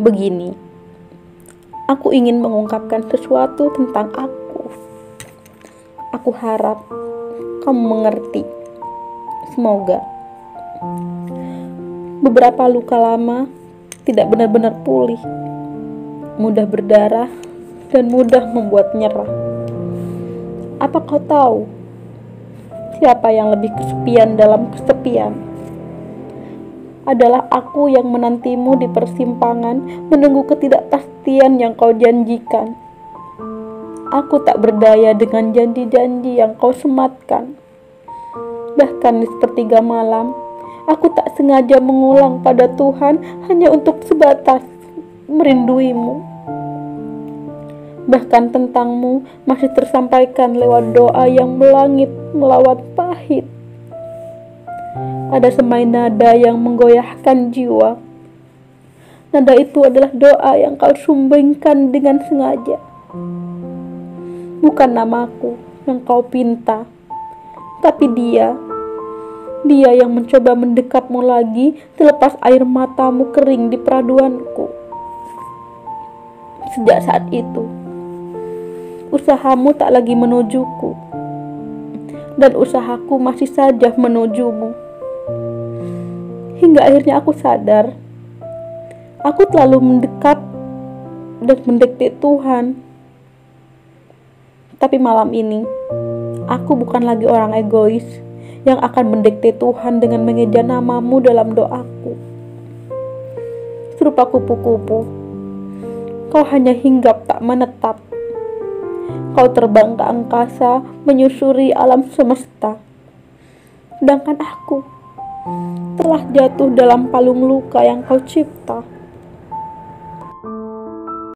Begini, aku ingin mengungkapkan sesuatu tentang aku. Aku harap kamu mengerti. Semoga beberapa luka lama tidak benar-benar pulih, mudah berdarah, dan mudah membuat nyerah. Apa kau tahu siapa yang lebih kesepian dalam kesepian? Adalah aku yang menantimu di persimpangan, menunggu ketidakpastian yang kau janjikan. Aku tak berdaya dengan janji-janji yang kau sematkan. Bahkan di sepertiga malam, aku tak sengaja mengulang pada Tuhan hanya untuk sebatas merinduimu. Bahkan tentangmu masih tersampaikan lewat doa yang melangit melawat pahit ada semai nada yang menggoyahkan jiwa. Nada itu adalah doa yang kau sumbangkan dengan sengaja. Bukan namaku yang kau pinta, tapi dia. Dia yang mencoba mendekapmu lagi selepas air matamu kering di peraduanku. Sejak saat itu, usahamu tak lagi menujuku, dan usahaku masih saja menujumu hingga akhirnya aku sadar aku terlalu mendekat dan mendekati Tuhan. Tapi malam ini, aku bukan lagi orang egois yang akan mendekati Tuhan dengan mengeja namamu dalam doaku. Serupa kupu-kupu, kau hanya hinggap tak menetap. Kau terbang ke angkasa menyusuri alam semesta. Sedangkan aku telah jatuh dalam palung luka yang kau cipta.